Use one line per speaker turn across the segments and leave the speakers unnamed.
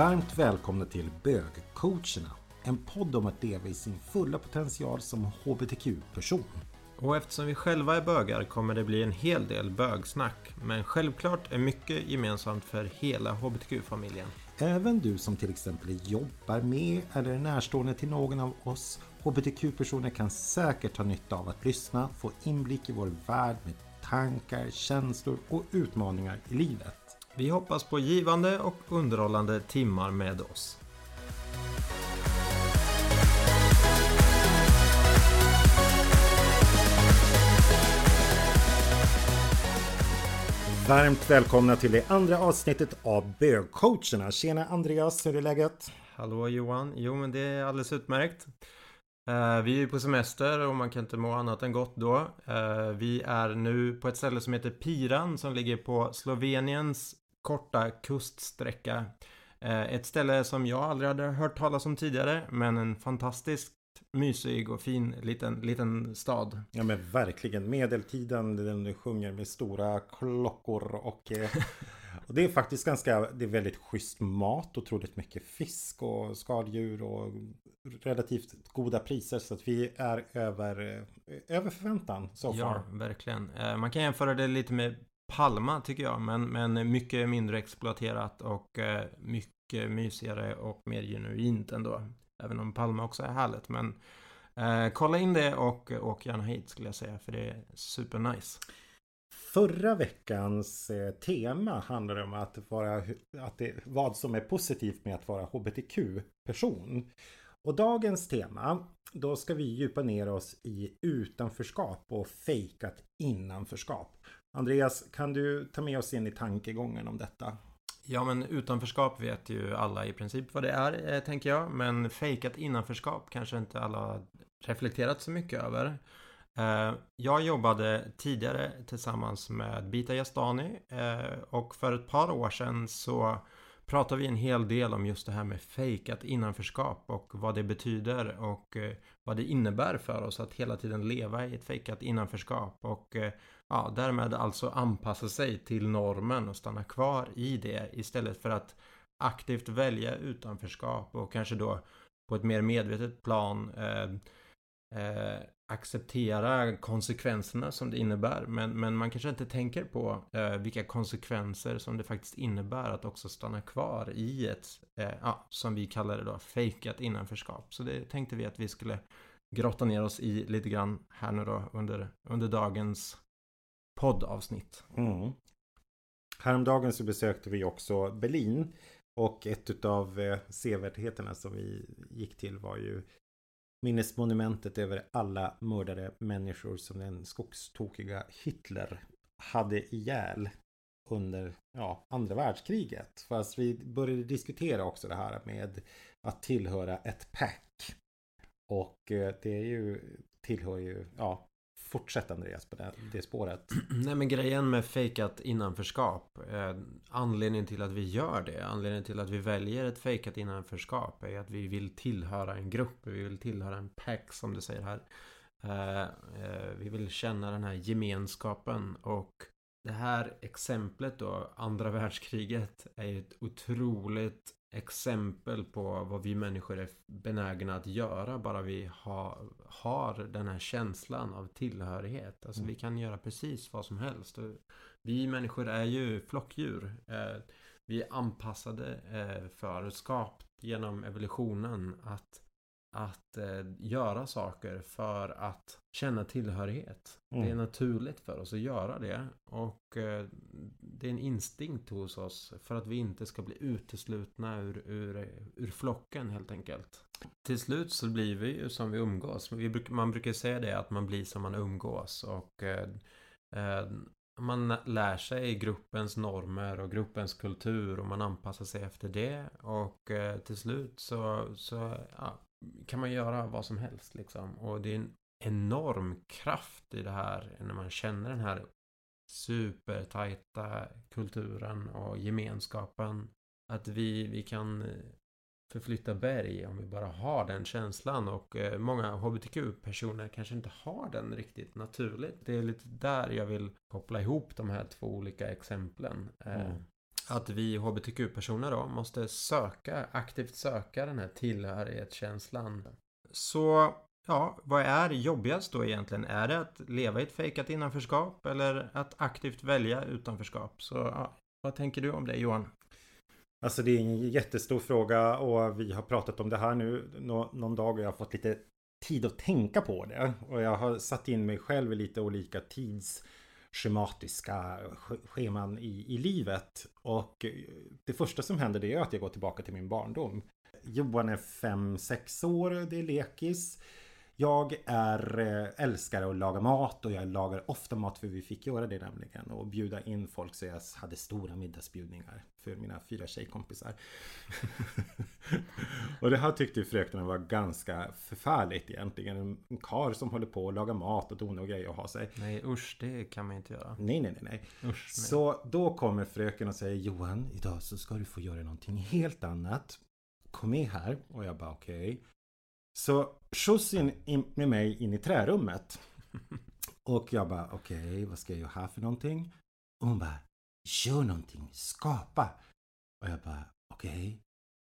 Varmt välkomna till Bögcoacherna. En podd om att leva i sin fulla potential som HBTQ-person.
Och eftersom vi själva är bögar kommer det bli en hel del bögsnack. Men självklart är mycket gemensamt för hela HBTQ-familjen.
Även du som till exempel jobbar med eller är närstående till någon av oss HBTQ-personer kan säkert ha nytta av att lyssna, få inblick i vår värld med tankar, känslor och utmaningar i livet.
Vi hoppas på givande och underhållande timmar med oss.
Varmt välkomna till det andra avsnittet av Bögcoacherna. Tjena Andreas, hur är läget?
Hallå Johan! Jo men det är alldeles utmärkt. Uh, vi är på semester och man kan inte må annat än gott då. Uh, vi är nu på ett ställe som heter Piran som ligger på Sloveniens korta kuststräcka. Uh, ett ställe som jag aldrig hade hört talas om tidigare men en fantastiskt mysig och fin liten, liten stad.
Ja men verkligen. Medeltiden den sjunger med stora klockor och Och det är faktiskt ganska, det är väldigt schysst mat, otroligt mycket fisk och skaldjur och relativt goda priser så att vi är över, över förväntan so
ja, far. Ja, verkligen. Eh, man kan jämföra det lite med Palma tycker jag, men, men mycket mindre exploaterat och eh, mycket mysigare och mer genuint ändå. Även om Palma också är härligt, men eh, kolla in det och åk gärna hit skulle jag säga, för det är supernice.
Förra veckans eh, tema handlade om att vara, att det, vad som är positivt med att vara HBTQ-person. Och dagens tema, då ska vi djupa ner oss i utanförskap och fejkat innanförskap. Andreas, kan du ta med oss in i tankegången om detta?
Ja, men utanförskap vet ju alla i princip vad det är, eh, tänker jag. Men fejkat innanförskap kanske inte alla reflekterat så mycket över. Eh, jag jobbade tidigare tillsammans med Bita Jastani eh, och för ett par år sedan så pratade vi en hel del om just det här med fejkat innanförskap och vad det betyder och eh, vad det innebär för oss att hela tiden leva i ett fejkat innanförskap och eh, ja, därmed alltså anpassa sig till normen och stanna kvar i det istället för att aktivt välja utanförskap och kanske då på ett mer medvetet plan eh, eh, acceptera konsekvenserna som det innebär. Men, men man kanske inte tänker på eh, vilka konsekvenser som det faktiskt innebär att också stanna kvar i ett, eh, ja, som vi kallar det då, fejkat innanförskap. Så det tänkte vi att vi skulle grotta ner oss i lite grann här nu då under, under dagens poddavsnitt.
Mm. Häromdagen så besökte vi också Berlin och ett av eh, sevärdheterna som vi gick till var ju minnesmonumentet över alla mördade människor som den skogstokiga Hitler hade ihjäl under ja, andra världskriget. Fast vi började diskutera också det här med att tillhöra ett pack. Och eh, det är ju, tillhör ju, ja, Fortsätt Andreas på det, det spåret.
Nej men grejen med fejkat innanförskap. Eh, anledningen till att vi gör det. Anledningen till att vi väljer ett fejkat innanförskap. Är att vi vill tillhöra en grupp. Vi vill tillhöra en pack som du säger här. Eh, eh, vi vill känna den här gemenskapen. Och det här exemplet då. Andra världskriget. Är ett otroligt exempel på vad vi människor är benägna att göra bara vi ha, har den här känslan av tillhörighet. Alltså mm. vi kan göra precis vad som helst. Vi människor är ju flockdjur. Eh, vi är anpassade eh, för, skapt genom evolutionen att att eh, göra saker för att känna tillhörighet. Mm. Det är mm. naturligt för oss att göra det. Och eh, det är en instinkt hos oss för att vi inte ska bli uteslutna ur, ur, ur flocken helt enkelt. Till slut så blir vi ju som vi umgås. Vi man brukar säga det att man blir som man umgås. Och eh, eh man lär sig gruppens normer och gruppens kultur och man anpassar sig efter det. Och eh, till slut så, så ja, kan man göra vad som helst liksom. Och det är en enorm kraft i det här när man känner den här supertajta kulturen och gemenskapen. Att vi, vi kan eh, förflytta berg om vi bara har den känslan och eh, många hbtq-personer kanske inte har den riktigt naturligt. Det är lite där jag vill koppla ihop de här två olika exemplen.
Eh, mm.
Att vi hbtq-personer då måste söka, aktivt söka den här tillhörighetskänslan. Så Ja, vad är jobbigast då egentligen? Är det att leva i ett fejkat innanförskap eller att aktivt välja utanförskap? Så ja, vad tänker du om det Johan?
Alltså det är en jättestor fråga och vi har pratat om det här nu någon dag och jag har fått lite tid att tänka på det. Och jag har satt in mig själv i lite olika tids schematiska scheman i, i livet. Och eh, det första som händer det är att jag går tillbaka till min barndom. Johan är 5-6 år, det är lekis. Jag är eh, älskare att laga mat och jag lagar ofta mat för vi fick göra det nämligen och bjuda in folk så jag hade stora middagsbjudningar för mina fyra tjejkompisar. och det här tyckte fröknarna var ganska förfärligt egentligen. En kar som håller på att laga mat och donar och grejer och ha sig.
Nej usch, det kan man inte göra.
Nej, nej, nej. nej. Usch, nej. Så då kommer fröken och säger Johan, idag så ska du få göra någonting helt annat. Kom med här. Och jag bara okej. Okay. Så skjuts in, in med mig in i trärummet. Och jag bara okej, okay, vad ska jag göra här för någonting? Och hon bara gör någonting, skapa. Och jag bara okej. Okay.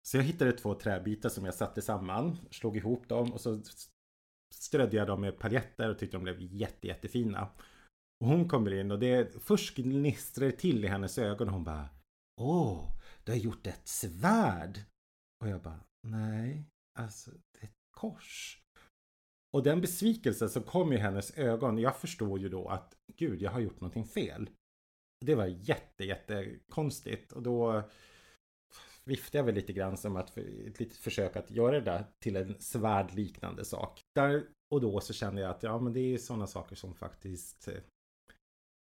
Så jag hittade två träbitar som jag satte samman, slog ihop dem och så strödde jag dem med paljetter och tyckte de blev jätte, jättefina. Och hon kommer in och det först gnistrar till i hennes ögon och hon bara Åh, du har gjort ett svärd! Och jag bara Nej, alltså det kors. Och den besvikelsen som kom i hennes ögon, jag förstår ju då att gud, jag har gjort någonting fel. Det var jätte, jätte konstigt och då viftade jag väl lite grann som att ett litet försök att göra det där till en svärdliknande sak. Där och då så kände jag att ja, men det är sådana saker som faktiskt eh,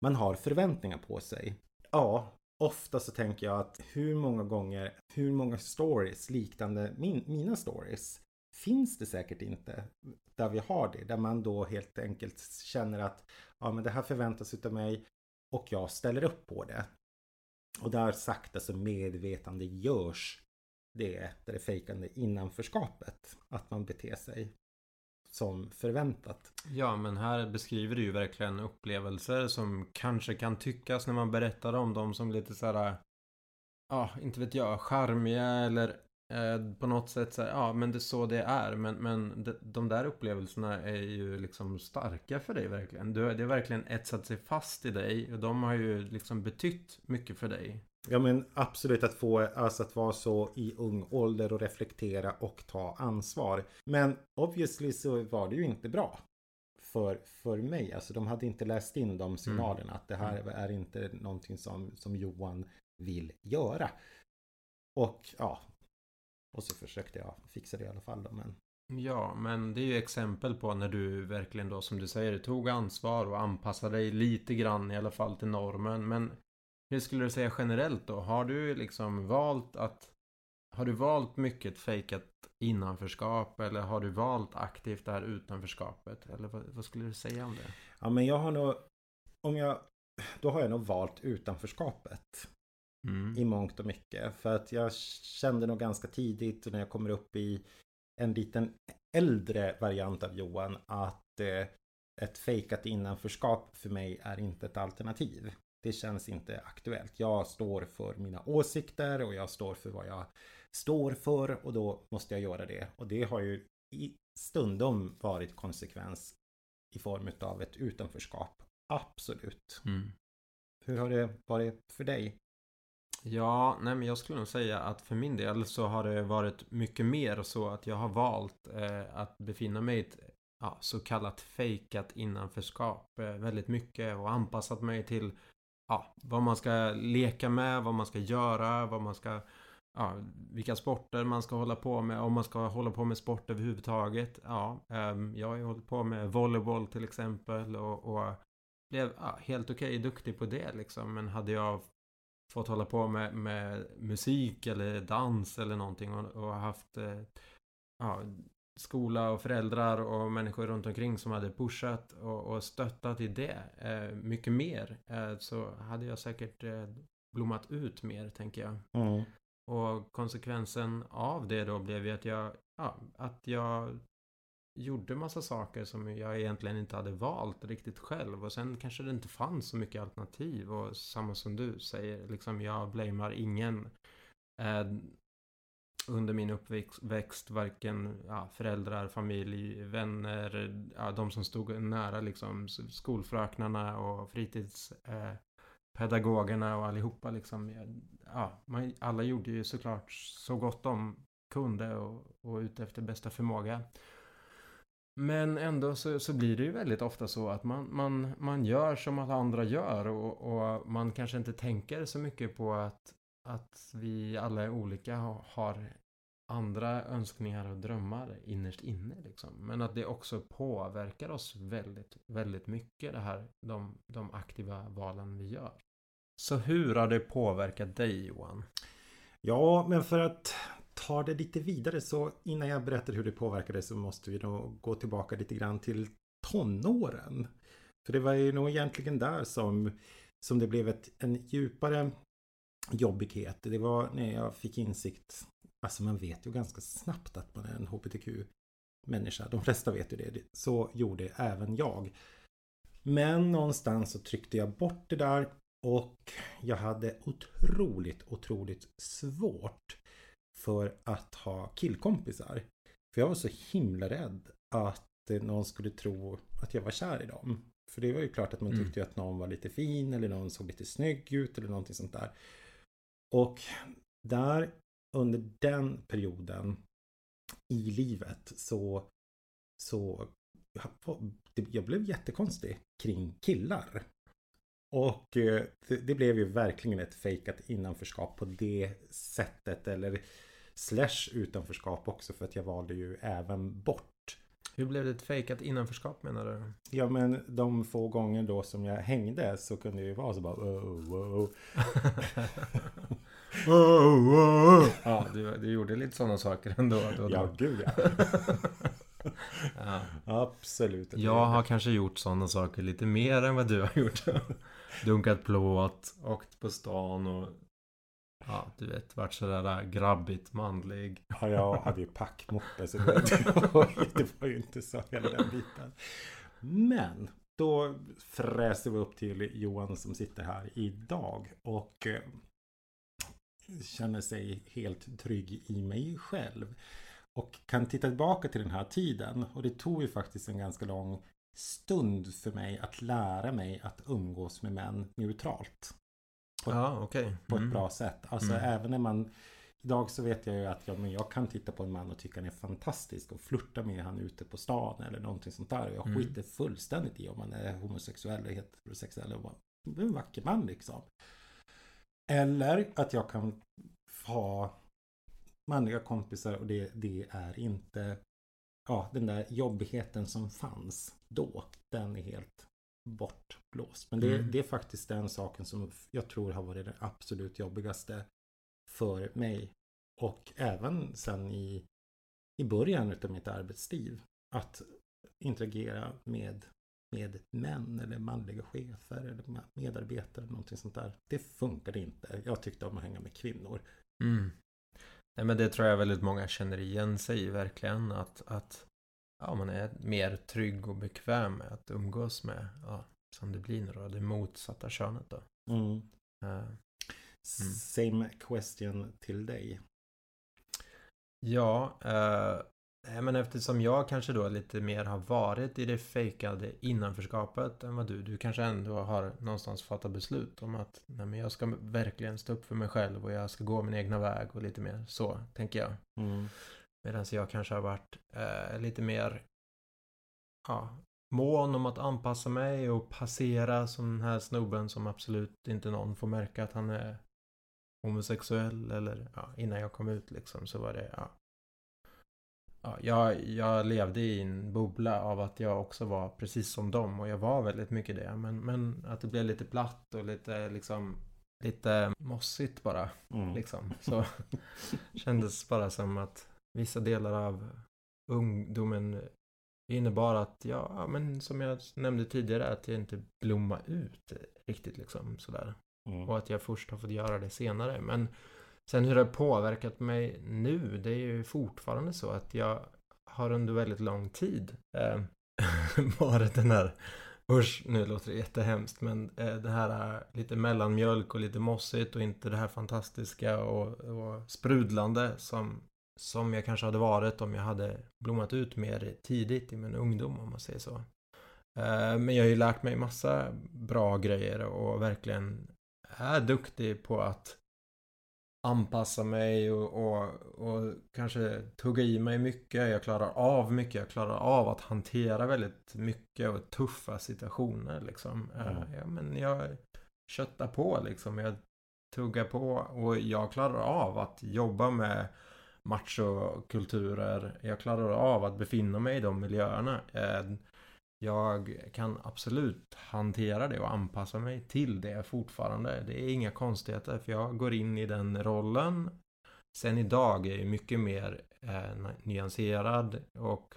man har förväntningar på sig. Ja, ofta så tänker jag att hur många gånger, hur många stories liknande min, mina stories finns det säkert inte där vi har det. Där man då helt enkelt känner att ja, men det här förväntas utav mig och jag ställer upp på det. Och där sakta så medvetande görs det, det fejkande innanförskapet. Att man beter sig som förväntat.
Ja, men här beskriver du ju verkligen upplevelser som kanske kan tyckas när man berättar om dem som lite sådär Ja, inte vet jag, charmiga eller Eh, på något sätt så här, ja men det är så det är. Men, men de, de där upplevelserna är ju liksom starka för dig verkligen. Du, det har verkligen etsat sig fast i dig. Och de har ju liksom betytt mycket för dig.
Ja men absolut att få, alltså att vara så i ung ålder och reflektera och ta ansvar. Men obviously så var det ju inte bra. För, för mig, alltså de hade inte läst in de signalerna mm. att det här är inte någonting som, som Johan vill göra. Och ja, och så försökte jag fixa det i alla fall då, men...
Ja, men det är ju exempel på när du verkligen då som du säger tog ansvar och anpassade dig lite grann i alla fall till normen. Men hur skulle du säga generellt då? Har du liksom valt att har du valt mycket fejkat innanförskap eller har du valt aktivt det här utanförskapet? Eller vad, vad, skulle du säga om det?
Ja, men jag har nog, om jag, då har jag nog valt utanförskapet. Mm. I mångt och mycket. För att jag kände nog ganska tidigt när jag kommer upp i en liten äldre variant av Johan att eh, ett fejkat innanförskap för mig är inte ett alternativ. Det känns inte aktuellt. Jag står för mina åsikter och jag står för vad jag står för och då måste jag göra det. Och det har ju i stundom varit konsekvens i form av ett utanförskap. Absolut. Mm. Hur har det varit för dig?
Ja, nej men jag skulle nog säga att för min del så har det varit mycket mer så att jag har valt eh, att befinna mig i ett ja, så kallat fejkat innanförskap eh, väldigt mycket och anpassat mig till ja, vad man ska leka med, vad man ska göra, vad man ska ja, vilka sporter man ska hålla på med, om man ska hålla på med sport överhuvudtaget. Ja, ehm, jag har ju hållit på med volleyboll till exempel och, och blev ja, helt okej okay, duktig på det liksom. Men hade jag fått hålla på med, med musik eller dans eller någonting och, och haft eh, ja, skola och föräldrar och människor runt omkring som hade pushat och, och stöttat i det eh, mycket mer eh, så hade jag säkert eh, blommat ut mer tänker jag. Mm. Och konsekvensen av det då blev ju att jag, ja, att jag gjorde massa saker som jag egentligen inte hade valt riktigt själv. Och sen kanske det inte fanns så mycket alternativ. Och samma som du säger, liksom jag blamear ingen. Eh, under min uppväxt, varken ja, föräldrar, familj, vänner, ja, de som stod nära liksom skolfröknarna och fritidspedagogerna eh, och allihopa liksom. Ja, man, alla gjorde ju såklart så gott de kunde och, och ut efter bästa förmåga. Men ändå så, så blir det ju väldigt ofta så att man, man, man gör som alla andra gör och, och man kanske inte tänker så mycket på att, att vi alla är olika och har andra önskningar och drömmar innerst inne. Liksom. Men att det också påverkar oss väldigt, väldigt mycket det här, de, de aktiva valen vi gör. Så hur har det påverkat dig Johan?
Ja, men för att tar det lite vidare så innan jag berättar hur det påverkade så måste vi nog gå tillbaka lite grann till tonåren. För det var ju nog egentligen där som, som det blev ett, en djupare jobbighet. Det var när jag fick insikt. Alltså man vet ju ganska snabbt att man är en HBTQ människa. De flesta vet ju det. Så gjorde även jag. Men någonstans så tryckte jag bort det där och jag hade otroligt, otroligt svårt för att ha killkompisar. För jag var så himla rädd att någon skulle tro att jag var kär i dem. För det var ju klart att man mm. tyckte mm. att någon var lite fin eller någon såg lite snygg ut eller någonting sånt där. Och där under den perioden i livet så så jag blev jättekonstig kring killar. Och eh, det, blev ju verkligen ett fejkat innanförskap på det sättet. Eller slash utanförskap också för att jag valde ju även bort.
Hur blev det ett fejkat innanförskap menar du?
Ja men de få gånger då som jag hängde så kunde det ju vara så bara wow, wow.
wow, wow. Ja, du, du gjorde lite sådana saker ändå. Då,
då. Ja, gud ja. ja. Absolut.
Jag har kanske gjort sådana saker lite mer än vad du har gjort. Dunkat plåt, åkt på stan och Ja, du vet, vart sådär grabbigt manlig.
Ja, jag hade ju packmoppe så det var, det var ju inte så hela den biten. Men då fräste vi upp till Johan som sitter här idag och eh, känner sig helt trygg i mig själv. Och kan titta tillbaka till den här tiden och det tog ju faktiskt en ganska lång stund för mig att lära mig att umgås med män neutralt
på, ja, okay.
på ett mm. bra sätt. Alltså mm. även när man Idag så vet jag ju att ja, men jag kan titta på en man och tycka han är fantastisk och flirta med han ute på stan eller någonting sånt där. Jag mm. skiter fullständigt i om man är homosexuell eller heterosexuell. Det är en vacker man liksom. Eller att jag kan ha manliga kompisar och det, det är inte ja, den där jobbigheten som fanns då. Den är helt bortblåst. Men det, mm. det är faktiskt den saken som jag tror har varit det absolut jobbigaste för mig. Och även sen i, i början av mitt arbetsliv. Att interagera med, med män eller manliga chefer eller medarbetare. Eller någonting sånt där. Det funkade inte. Jag tyckte om att hänga med kvinnor.
Mm. Nej, men det tror jag väldigt många känner igen sig i verkligen. Att, att ja, man är mer trygg och bekväm med att umgås med, ja, som det blir nu då, det motsatta könet då. Mm.
Uh. Same question till dig.
Ja, uh, men eftersom jag kanske då lite mer har varit i det fejkade innanförskapet än vad du, du kanske ändå har någonstans fattat beslut om att nej, men jag ska verkligen stå upp för mig själv och jag ska gå min egna väg och lite mer så, tänker jag. Mm. Medan jag kanske har varit eh, lite mer ja, mån om att anpassa mig och passera som den här snubben som absolut inte någon får märka att han är homosexuell eller ja, innan jag kom ut liksom så var det ja. ja jag, jag levde i en bubbla av att jag också var precis som dem och jag var väldigt mycket det men, men att det blev lite platt och lite liksom lite mossigt bara mm. liksom så kändes bara som att vissa delar av ungdomen innebar att, ja, men som jag nämnde tidigare, att jag inte blommade ut riktigt liksom sådär. Mm. Och att jag först har fått göra det senare. Men sen hur det har påverkat mig nu, det är ju fortfarande så att jag har under väldigt lång tid eh, varit den här Usch, nu låter det jättehemskt men eh, det här lite mellanmjölk och lite mossigt och inte det här fantastiska och, och sprudlande som, som jag kanske hade varit om jag hade blommat ut mer tidigt i min ungdom om man säger så. Eh, men jag har ju lärt mig massa bra grejer och verkligen är duktig på att anpassa mig och, och, och, kanske tugga i mig mycket. Jag klarar av mycket. Jag klarar av att hantera väldigt mycket och tuffa situationer liksom. Mm. Ja, men jag köttar på liksom. Jag tuggar på och jag klarar av att jobba med machokulturer. Jag klarar av att befinna mig i de miljöerna. Eh, jag kan absolut hantera det och anpassa mig till det fortfarande. Det är inga konstigheter för jag går in i den rollen. Sen idag är jag mycket mer eh, nyanserad och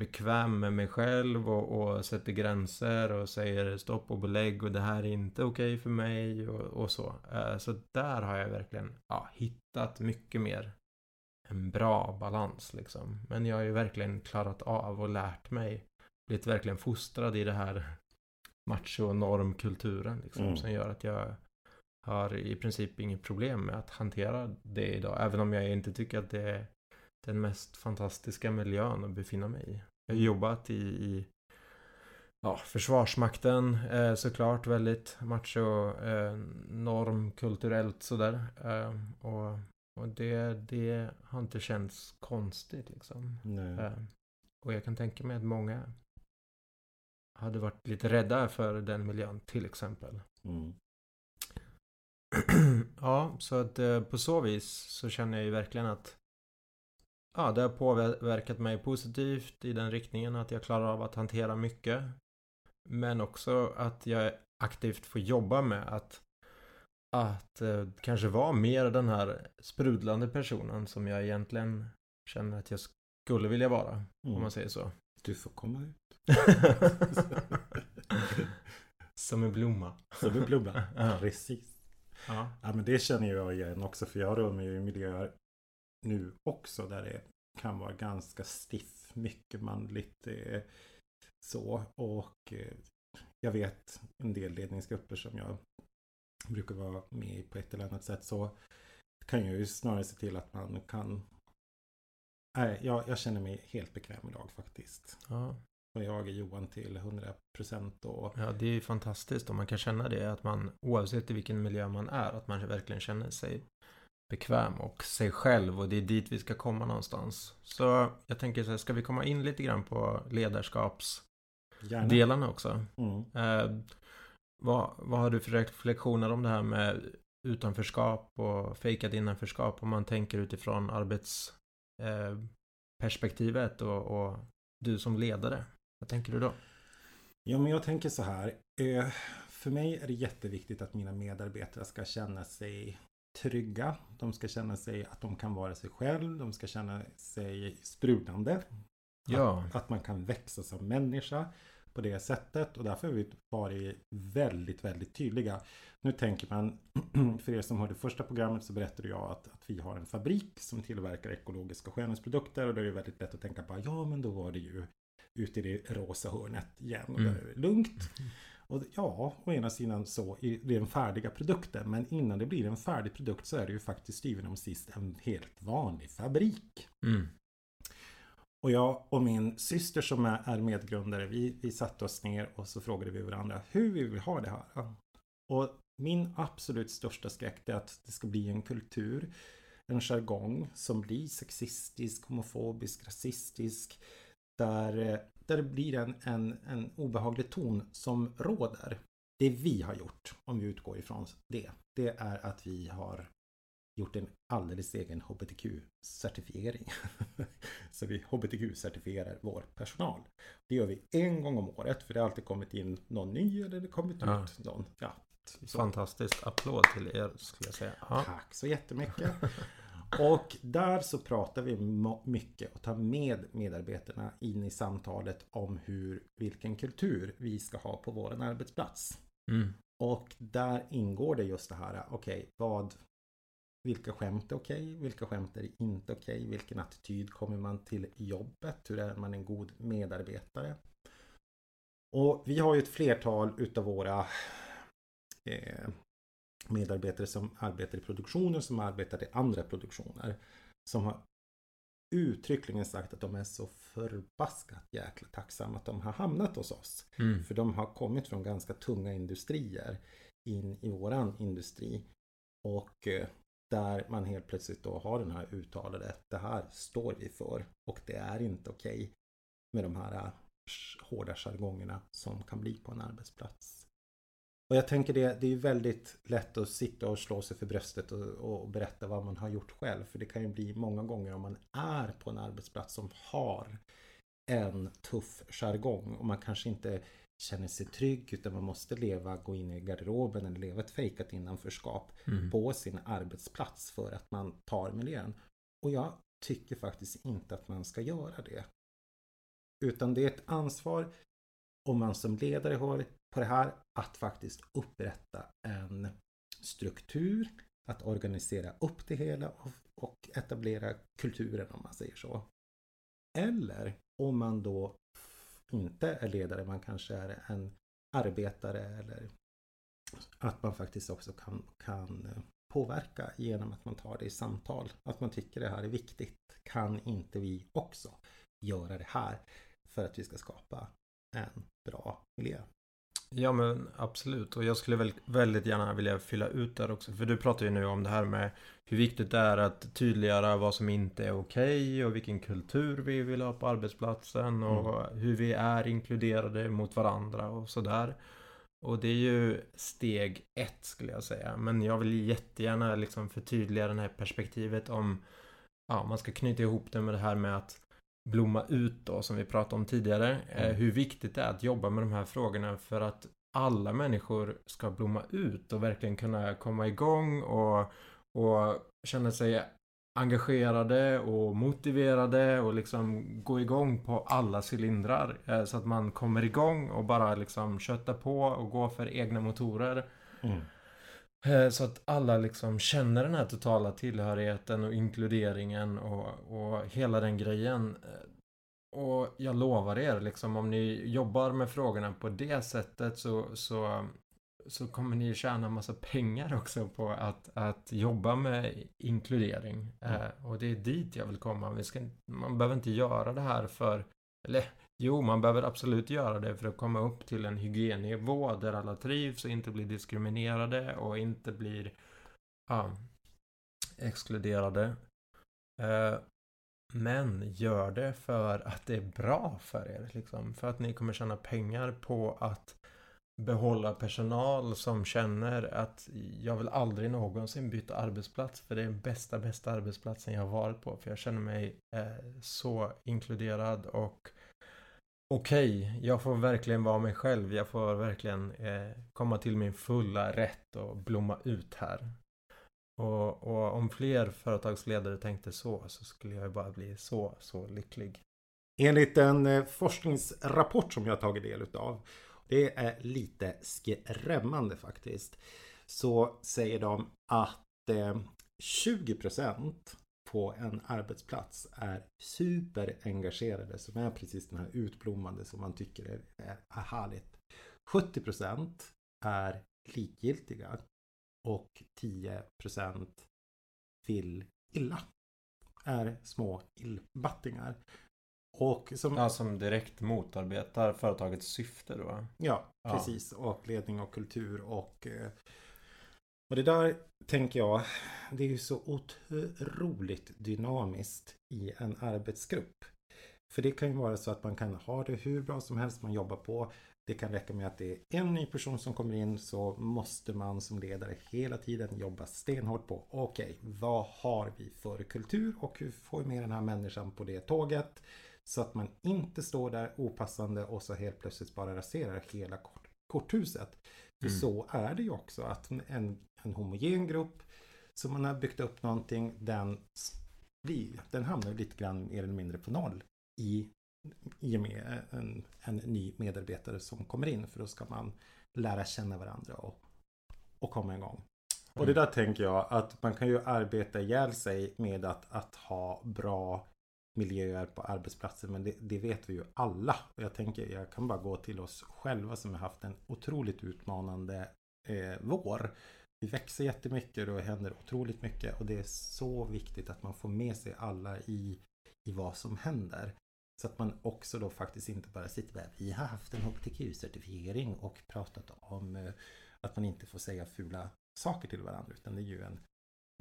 bekväm med mig själv och, och, sätter gränser och säger stopp och belägg och det här är inte okej okay för mig och, och så. Eh, så där har jag verkligen ja, hittat mycket mer en bra balans liksom. Men jag har ju verkligen klarat av och lärt mig blivit verkligen fostrad i det här macho-normkulturen liksom, mm. som gör att jag har i princip inget problem med att hantera det idag. Även om jag inte tycker att det är den mest fantastiska miljön att befinna mig i. Jag har jobbat i, i ja, Försvarsmakten eh, såklart väldigt macho eh, normkulturellt sådär. Eh, och och det, det har inte känts konstigt liksom. Eh, och jag kan tänka mig att många hade varit lite rädda för den miljön till exempel. Mm. ja, så att eh, på så vis så känner jag ju verkligen att ja, det har påverkat mig positivt i den riktningen att jag klarar av att hantera mycket. Men också att jag aktivt får jobba med att att eh, kanske vara mer den här sprudlande personen som jag egentligen känner att jag skulle vilja vara. Mm. Om man säger så.
Du får komma ut.
Som en blomma.
Som en blomma, ja. precis. Ja. ja men det känner jag igen också för jag rör mig i miljöer nu också där det kan vara ganska stiff, mycket manligt. Eh, så och eh, jag vet en del ledningsgrupper som jag brukar vara med på ett eller annat sätt så kan jag ju snarare se till att man kan Nej, jag, jag känner mig helt bekväm idag faktiskt. Ja. Och jag är Johan till 100% och...
Ja, det är ju fantastiskt om man kan känna det. Att man oavsett i vilken miljö man är, att man verkligen känner sig bekväm och sig själv och det är dit vi ska komma någonstans. Så jag tänker så här, ska vi komma in lite grann på ledarskapsdelarna också? Mm. Eh, vad, vad har du för reflektioner om det här med utanförskap och fejkat innanförskap om man tänker utifrån arbetsperspektivet eh, och, och du som ledare? Vad tänker du då?
Ja, men jag tänker så här. Eh, för mig är det jätteviktigt att mina medarbetare ska känna sig trygga. De ska känna sig att de kan vara sig själv. De ska känna sig sprudlande. Ja. Att, att man kan växa som människa på det sättet och därför har vi varit väldigt, väldigt tydliga. Nu tänker man, för er som hörde första programmet så berättade jag att, att vi har en fabrik som tillverkar ekologiska skönhetsprodukter och då är det väldigt lätt att tänka på, ja men då var det ju ute i det rosa hörnet igen. Och mm. där är det lugnt. Och ja, å ena sidan så är det den färdiga produkten. Men innan det blir en färdig produkt så är det ju faktiskt styven om sist en helt vanlig fabrik. Mm. Och jag och min syster som är medgrundare, vi, vi satte oss ner och så frågade vi varandra hur vi vill ha det här. Och min absolut största skräck är att det ska bli en kultur, en jargong som blir sexistisk, homofobisk, rasistisk där, där det blir en, en, en obehaglig ton som råder. Det vi har gjort, om vi utgår ifrån det, det är att vi har gjort en alldeles egen HBTQ-certifiering. Så vi HBTQ-certifierar vår personal. Det gör vi en gång om året för det har alltid kommit in någon ny eller det kommit ja. ut någon. Ja,
så. Fantastiskt. Applåd till er skulle jag säga.
Ja. Tack så jättemycket. Och där så pratar vi mycket och tar med medarbetarna in i samtalet om hur, vilken kultur vi ska ha på vår arbetsplats. Mm. Och där ingår det just det här, okej, okay, vad, vilka skämt är okej? Vilka skämt är inte okej? Vilken attityd kommer man till jobbet? Hur är man en god medarbetare? Och vi har ju ett flertal utav våra eh, medarbetare som arbetar i produktionen som arbetar i andra produktioner. Som har uttryckligen sagt att de är så förbaskat jäkla tacksamma att de har hamnat hos oss. Mm. För de har kommit från ganska tunga industrier in i våran industri. Och eh, där man helt plötsligt då har den här uttalade, det här står vi för och det är inte okej okay med de här äh, hårda jargongerna som kan bli på en arbetsplats. Och jag tänker det, det är väldigt lätt att sitta och slå sig för bröstet och, och, berätta vad man har gjort själv. För det kan ju bli många gånger om man är på en arbetsplats som har en tuff jargong och man kanske inte känner sig trygg utan man måste leva, gå in i garderoben eller leva ett fejkat innanförskap mm. på sin arbetsplats för att man tar miljön. Och jag tycker faktiskt inte att man ska göra det. Utan det är ett ansvar om man som ledare har på det här att faktiskt upprätta en struktur, att organisera upp det hela och etablera kulturen om man säger så. Eller om man då inte är ledare, man kanske är en arbetare eller att man faktiskt också kan, kan eh, påverka genom att man tar det i samtal. Att man tycker det här är viktigt. Kan inte vi också göra det här för att vi ska skapa en bra miljö?
Ja men absolut och jag skulle väl, väldigt gärna vilja fylla ut där också. För du pratar ju nu om det här med hur viktigt det är att tydliggöra vad som inte är okej och vilken kultur vi vill ha på arbetsplatsen och mm. hur vi är inkluderade mot varandra och sådär. Och det är ju steg ett skulle jag säga. Men jag vill jättegärna liksom förtydliga det här perspektivet om Ja, man ska knyta ihop det med det här med att blomma ut då som vi pratade om tidigare. Eh, mm. Hur viktigt det är att jobba med de här frågorna för att alla människor ska blomma ut och verkligen kunna komma igång och, och känna sig engagerade och motiverade och liksom gå igång på alla cylindrar. Eh, så att man kommer igång och bara liksom köttar på och går för egna motorer. Mm. Eh, så att alla liksom känner den här totala tillhörigheten och inkluderingen och, och hela den grejen. Eh, och jag lovar er, liksom om ni jobbar med frågorna på det sättet så, så, så kommer ni tjäna massa pengar också på att, att jobba med inkludering. Mm. Eh, och det är dit jag vill komma. Vi ska, man behöver inte göra det här för, eller Jo, man behöver absolut göra det för att komma upp till en hygiennivå där alla trivs och inte blir diskriminerade och inte blir ah, exkluderade. Eh, men gör det för att det är bra för er. Liksom. För att ni kommer tjäna pengar på att behålla personal som känner att jag vill aldrig någonsin byta arbetsplats för det är den bästa, bästa arbetsplatsen jag har varit på. För jag känner mig eh, så inkluderad och okej, okay, jag får verkligen vara mig själv. Jag får verkligen eh, komma till min fulla rätt och blomma ut här. Och, och, om fler företagsledare tänkte så, så skulle jag bara bli så, så lycklig.
Enligt en eh, forskningsrapport som jag har tagit del utav, det är lite skrämmande faktiskt, så säger de att eh, 20 på en arbetsplats är superengagerade som är precis den här utblommande som man tycker är, är, är härligt. 70% är likgiltiga och 10% vill illa. Är små illbattingar.
Och som... Ja, som direkt motarbetar företagets syfte då?
Ja, precis. Ja. Och ledning och kultur och eh, och det där tänker jag, det är ju så otroligt dynamiskt i en arbetsgrupp. För det kan ju vara så att man kan ha det hur bra som helst man jobbar på. Det kan räcka med att det är en ny person som kommer in så måste man som ledare hela tiden jobba stenhårt på okej, okay, vad har vi för kultur och hur får vi med den här människan på det tåget? Så att man inte står där opassande och så helt plötsligt bara raserar hela korthuset. För mm. så är det ju också att en en homogen grupp som man har byggt upp någonting, den, blir, den hamnar lite grann mer eller mindre på noll i, i och med eh, en, en ny medarbetare som kommer in. För då ska man lära känna varandra och, och komma igång. Och det där tänker jag att man kan ju arbeta ihjäl sig med att, att ha bra miljöer på arbetsplatsen. Men det, det, vet vi ju alla. Jag tänker jag kan bara gå till oss själva som har haft en otroligt utmanande eh, vår. Vi växer jättemycket och det händer otroligt mycket och det är så viktigt att man får med sig alla i, i vad som händer. Så att man också då faktiskt inte bara sitter där. Vi har haft en HBTQ-certifiering och pratat om eh, att man inte får säga fula saker till varandra. Utan det är ju en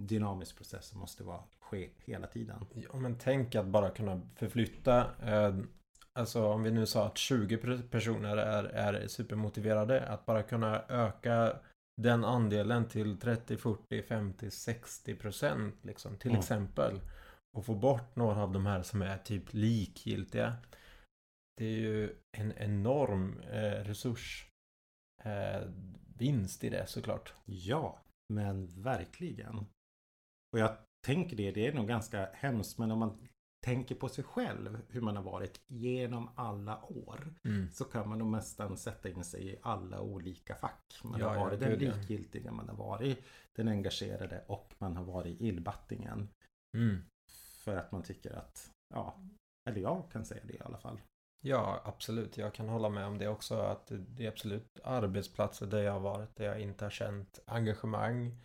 dynamisk process som måste vara, ske hela tiden.
Ja men tänk att bara kunna förflytta eh, Alltså om vi nu sa att 20 personer är, är supermotiverade att bara kunna öka den andelen till 30, 40, 50, 60 procent liksom till mm. exempel. Och få bort några av de här som är typ likgiltiga. Det är ju en enorm eh, resurs eh, i det såklart.
Ja, men verkligen. Och jag tänker det, det är nog ganska hemskt men om man tänker på sig själv hur man har varit genom alla år mm. så kan man nog nästan sätta in sig i alla olika fack. Man ja, har varit ja, den likgiltiga, man har varit den engagerade och man har varit illbattingen. Mm. För att man tycker att, ja, eller jag kan säga det i alla fall.
Ja, absolut. Jag kan hålla med om det också. Att det är absolut arbetsplatser där jag har varit där jag inte har känt engagemang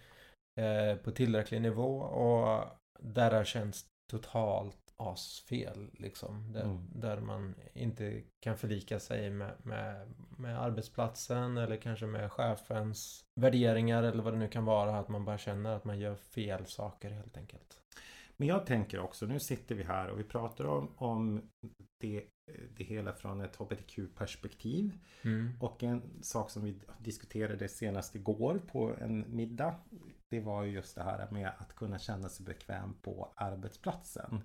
eh, på tillräcklig nivå och där har känts totalt asfel liksom. Där, mm. där man inte kan förlika sig med, med, med arbetsplatsen eller kanske med chefens värderingar eller vad det nu kan vara. Att man bara känner att man gör fel saker helt enkelt.
Men jag tänker också, nu sitter vi här och vi pratar om, om det, det hela från ett HBTQ-perspektiv. Mm. Och en sak som vi diskuterade senast igår på en middag. Det var ju just det här med att kunna känna sig bekväm på arbetsplatsen.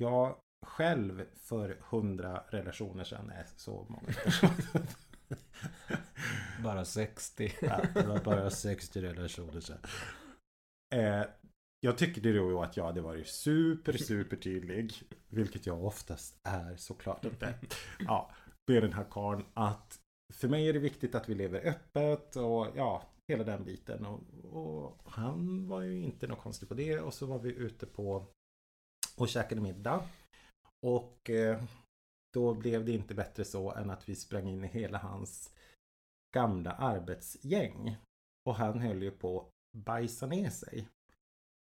Jag själv för hundra relationer sedan är så många personer.
bara 60.
ja, det var bara 60 relationer sedan. Eh, jag tycker det då att jag hade varit super, super tydlig. Vilket jag oftast är såklart inte. Ja, med den här karln att för mig är det viktigt att vi lever öppet och ja, hela den biten. Och, och, han var ju inte något konstigt på det. Och så var vi ute på och käkade middag. Och eh, då blev det inte bättre så än att vi sprang in i hela hans gamla arbetsgäng. Och han höll ju på att bajsa ner sig.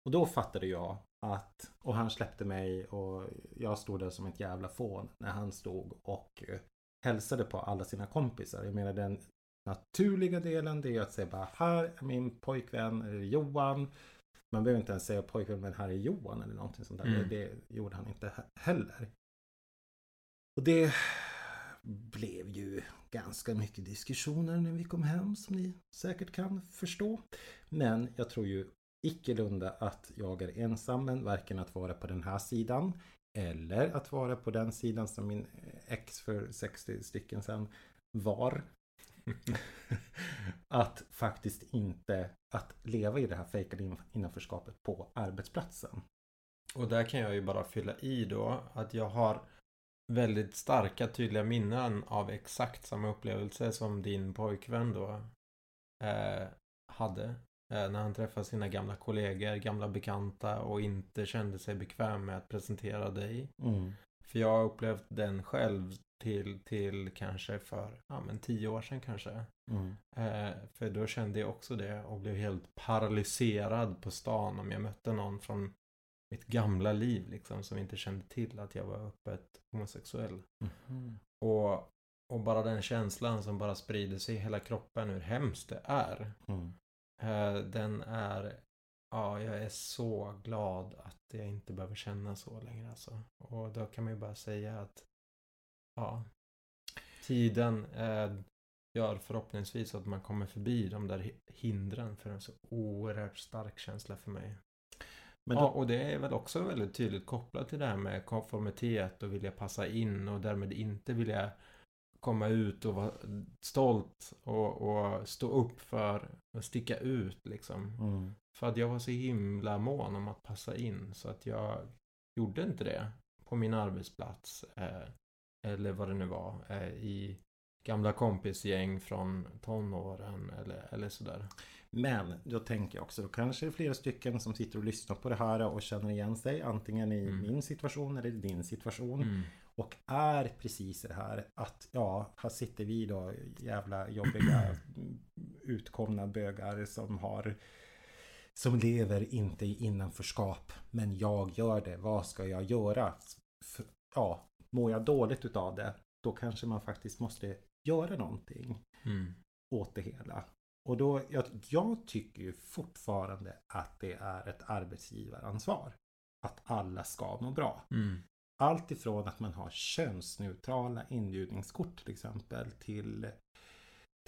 Och då fattade jag att, och han släppte mig och jag stod där som ett jävla fån när han stod och eh, hälsade på alla sina kompisar. Jag menar den naturliga delen det är att säga bara här är min pojkvän Johan. Man behöver inte ens säga pojkvän här är Johan eller någonting sånt där. Mm. Det, det gjorde han inte heller. Och det blev ju ganska mycket diskussioner när vi kom hem som ni säkert kan förstå. Men jag tror ju icke-lunda att jag är ensam, men varken att vara på den här sidan eller att vara på den sidan som min ex för 60 stycken sedan var. att faktiskt inte att leva i det här fejkade innanförskapet på arbetsplatsen.
Och där kan jag ju bara fylla i då att jag har väldigt starka tydliga minnen av exakt samma upplevelse som din pojkvän då eh, hade. Eh, när han träffade sina gamla kollegor, gamla bekanta och inte kände sig bekväm med att presentera dig. Mm. För jag har upplevt den själv till, till kanske för ja, men tio år sedan kanske. Mm. Eh, för då kände jag också det och blev helt paralyserad på stan om jag mötte någon från mitt gamla liv liksom som inte kände till att jag var öppet homosexuell. Mm. Och, och bara den känslan som bara sprider sig i hela kroppen hur hemskt det är. Mm. Eh, den är, ja, jag är så glad att jag inte behöver känna så längre alltså. Och då kan man ju bara säga att, ja, tiden eh, gör förhoppningsvis att man kommer förbi de där hindren för en så oerhört stark känsla för mig. Men då... Ja, och det är väl också väldigt tydligt kopplat till det här med konformitet och vilja passa in och därmed inte vilja komma ut och vara stolt och, och stå upp för att sticka ut liksom. Mm. För att jag var så himla mån om att passa in så att jag gjorde inte det på min arbetsplats eh, eller vad det nu var eh, i gamla kompisgäng från tonåren eller, eller sådär.
Men då tänker jag också, då kanske det är flera stycken som sitter och lyssnar på det här och känner igen sig antingen i
Mm.
min situation eller i din situation.
Mm.
Och är precis det här att ja, här sitter vi då jävla jobbiga utkomna bögar som har som lever inte i innanförskap. Men jag gör det. Vad ska jag göra? Ja, mår jag dåligt utav det, då kanske man faktiskt måste göra någonting
Mm.
åt det hela. Och då, jag, jag tycker ju fortfarande att det är ett arbetsgivaransvar. Att alla ska må bra.
Mm.
Allt ifrån att man har könsneutrala inbjudningskort till exempel till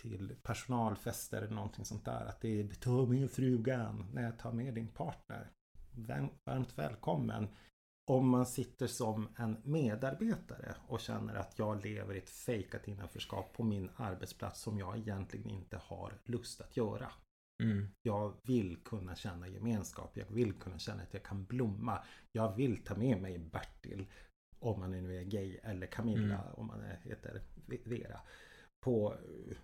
till personalfester eller någonting sånt där. Att det är ta med frugan. Nej, ta med din partner. Varmt välkommen. Om man sitter som en medarbetare och känner att jag lever i ett fejkat innanförskap på min arbetsplats som jag egentligen inte har lust att göra.
Mm.
Jag vill kunna känna gemenskap. Jag vill kunna känna att jag kan blomma. Jag vill ta med mig Bertil. Om man nu är gay. Eller Camilla
Mm.
om man heter Vera. På eh,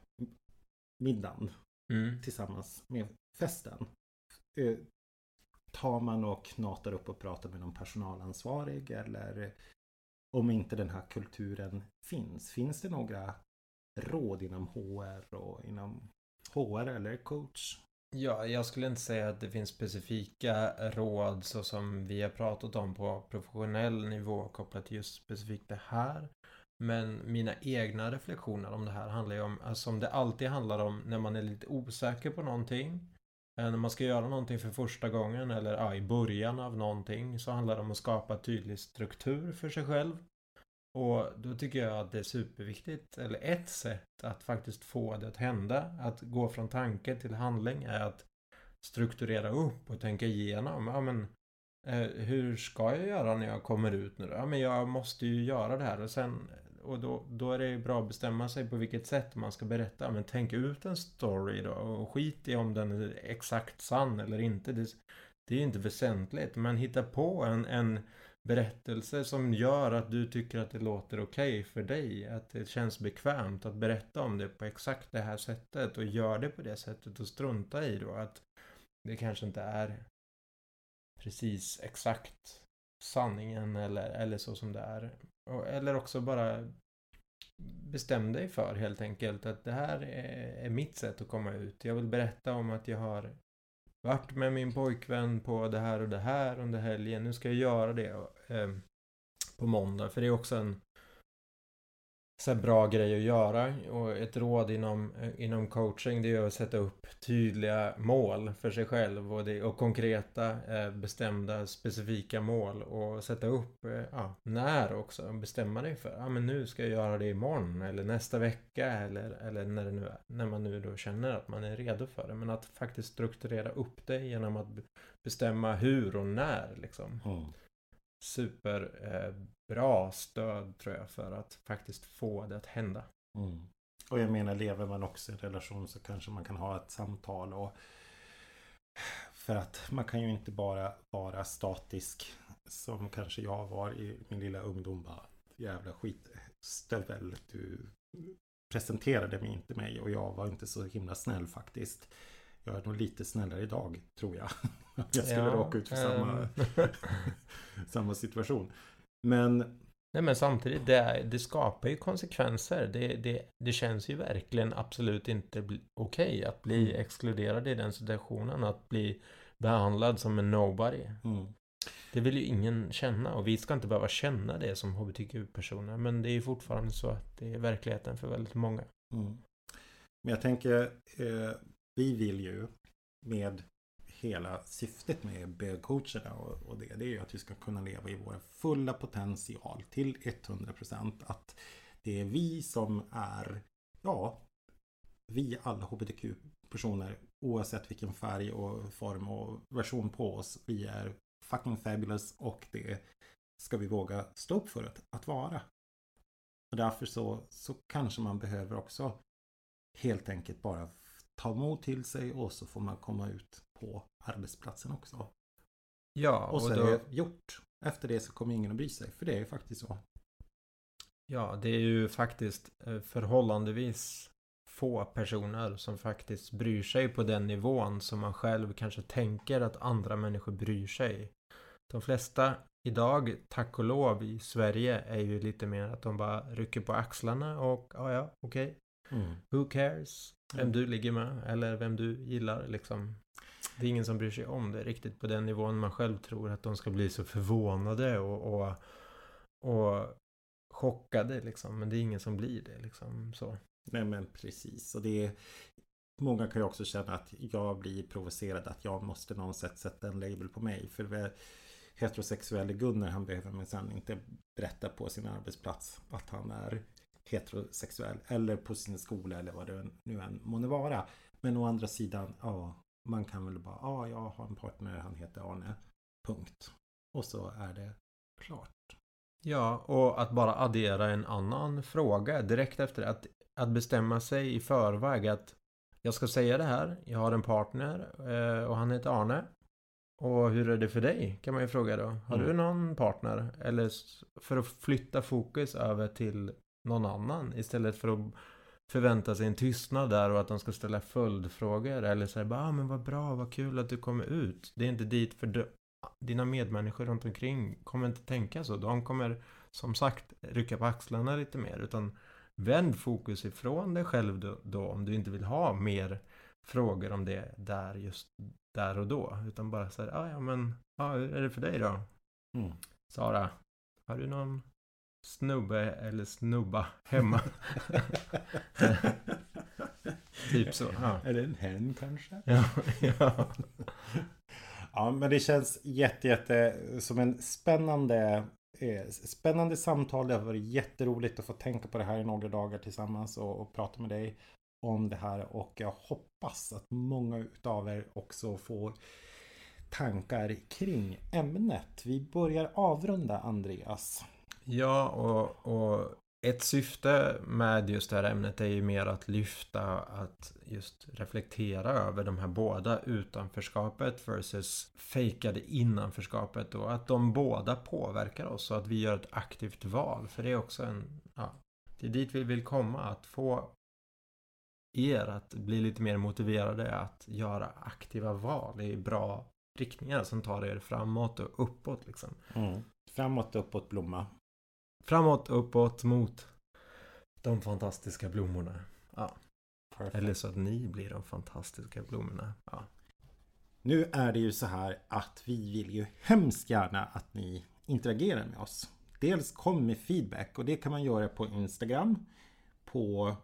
middagen
Mm.
tillsammans med festen. Tar man och knatar upp och pratar med någon personalansvarig eller om inte den här kulturen finns. Finns det några råd inom HR och inom HR eller coach?
Ja, jag skulle inte säga att det finns specifika råd så som vi har pratat om på professionell nivå kopplat till just specifikt det här. Men mina egna reflektioner om det här handlar ju om, alltså som det alltid handlar om när man är lite osäker på någonting. Eh, när man ska göra någonting för första gången eller ja, i början av någonting så handlar det om att skapa tydlig struktur för sig själv. Och då tycker jag att det är superviktigt, eller ett sätt att faktiskt få det att hända, att gå från tanke till handling är att strukturera upp och tänka igenom. Ja, men, eh, hur ska jag göra när jag kommer ut nu då? Ja, men jag måste ju göra det här och sen och då, då är det bra att bestämma sig på vilket sätt man ska berätta. Men tänk ut en story då och skit i om den är exakt sann eller inte. Det, det är ju inte väsentligt. Men hitta på en, en berättelse som gör att du tycker att det låter okej för dig. Att det känns bekvämt att berätta om det på exakt det här sättet och gör det på det sättet och strunta i då att det kanske inte är precis exakt sanningen eller, eller så som det är. Eller också bara bestäm dig för helt enkelt att det här är, mitt sätt att komma ut. Jag vill berätta om att jag har varit med min pojkvän på det här och det här under helgen. Nu ska jag göra det ehm, på måndag. För det är också en så bra grej att göra. Och ett råd inom, inom coaching det är att sätta upp tydliga mål för sig själv. Och, det, och konkreta, eh, bestämda, specifika mål. Och sätta upp eh, ja, när också. Bestämma dig för. Ja men nu ska jag göra det imorgon. Eller nästa vecka. Eller, eller när, det nu är, när man nu då känner att man är redo för det. Men att faktiskt strukturera upp det genom att bestämma hur och när liksom
Mm
superbra eh, stöd tror jag för att faktiskt få det att hända.
Mm. Och jag menar, lever man också i en relation så kanske man kan ha ett samtal och för att man kan ju inte bara vara statisk som kanske jag var i min lilla ungdom. Bara, jävla skitstövel. Du presenterade mig inte mig och jag var inte så himla snäll faktiskt. Jag är nog lite snällare idag, tror jag. jag skulle
Ja,
råka ut för samma, samma situation. Men
Nej men samtidigt, det, det skapar ju konsekvenser. Det, det, det känns ju verkligen absolut inte okej att bli
Mm.
exkluderad i den situationen. Att bli behandlad som en nobody.
mm,
Det vill ju ingen känna och vi ska inte behöva känna det som hbtq-personer. Men det är ju fortfarande så att det är verkligheten för väldigt många.
Mm. Men jag tänker, eh, vi vill ju med hela syftet med bögcoacherna och, och det, det är ju att vi ska kunna leva i vår fulla potential till 100%. Att det är vi som är, ja, vi alla hbtq-personer oavsett vilken färg och form och version på oss. Vi är fucking fabulous och det ska vi våga stå upp för att, att vara. Och därför så, så kanske man behöver också helt enkelt bara ta mod till sig och så får man komma ut på arbetsplatsen också.
Ja,
Och
och,
så
då,
är det gjort. Efter det så kommer ingen att bry sig. För det är ju faktiskt så.
ja, det är ju faktiskt eh, förhållandevis få personer som faktiskt bryr sig på den nivån som man själv kanske tänker att andra människor bryr sig. De flesta idag, tack och lov, i Sverige är ju lite mer att de bara rycker på axlarna och ja, ja, okej. Okay. Mm. Who cares? Vem mm. du ligger med eller vem du gillar liksom. Det är ingen som bryr sig om det riktigt på den nivån man själv tror att de ska bli så förvånade och, och, och chockade liksom. Men det är ingen som blir det liksom så.
Nej men precis. Och det är Många kan ju också känna att jag blir provocerad att jag måste någon sätt sätta en label på mig. För heterosexuelle Gunnar han behöver minsann inte berätta på sin arbetsplats att han är heterosexuell. Eller på sin skola eller vad det nu än må vara. Men å andra sidan, ja, man kan väl bara, ja, jag har en partner, han heter Arne. Punkt. Och så är det klart.
Ja, och att bara addera en annan fråga direkt efter att, att bestämma sig i förväg att jag ska säga det här, jag har en partner eh, och han heter Arne. Och hur är det för dig? Kan man ju fråga då. Har mm. du någon partner? Eller för att flytta fokus över till någon annan istället för att förvänta sig en tystnad där och att de ska ställa följdfrågor eller säga bara ah, men vad bra, vad kul att du kommer ut. Det är inte dit för dina medmänniskor runt omkring kommer inte tänka så. De kommer som sagt rycka på axlarna lite mer utan vänd fokus ifrån dig själv då, då om du inte vill ha mer frågor om det där just där och då. Utan bara säga, ah, ja men, ah, hur är det för dig då? Mm. Sara, har du någon snubbe eller snubba hemma? typ så. Ja.
Eller en hen kanske?
ja, ja.
ja, men det känns jätte, jätte som en spännande eh, Spännande samtal. Det har varit jätteroligt att få tänka på det här i några dagar tillsammans och, och prata med dig om det här och jag hoppas att många utav er också får tankar kring ämnet. Vi börjar avrunda Andreas.
Ja, och, och ett syfte med just det här ämnet är ju mer att lyfta, att just reflektera över de här båda utanförskapet versus fejkade innanförskapet och att de båda påverkar oss och att vi gör ett aktivt val. För det är också en, ja, det är dit vi vill komma, att få er att bli lite mer motiverade att göra aktiva val i bra riktningar som tar er framåt och uppåt liksom.
Mm. Framåt, uppåt, blomma.
Framåt, uppåt, mot de fantastiska blommorna. Ja. Perfect. Eller så att ni blir de fantastiska blommorna. Ja.
Nu är det ju så här att vi vill ju hemskt gärna att ni interagerar med oss. Dels kom med feedback och det kan man göra på Instagram. På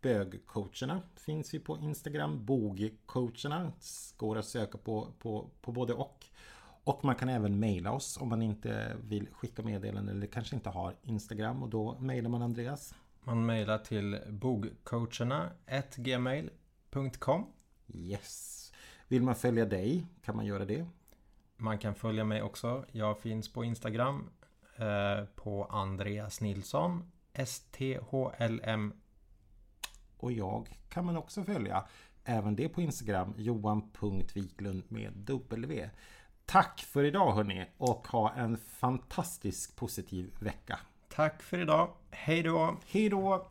Bögcoacherna finns vi på Instagram. Bogcoacherna går att söka på, på, på både och. Och man kan även mejla oss om man inte vill skicka meddelanden eller kanske inte har Instagram och då mejlar man Andreas.
Man mejlar till bogcoacherna gmail.com
Yes. Vill man följa dig kan man göra det.
Man kan följa mig också. Jag finns på Instagram eh, på Andreas Nilsson STHLM
och jag kan man också följa. Även det på Instagram, johan.viklund med W. Tack för idag hörni och ha en fantastisk positiv vecka.
Tack för idag. Hej då!
Hej då!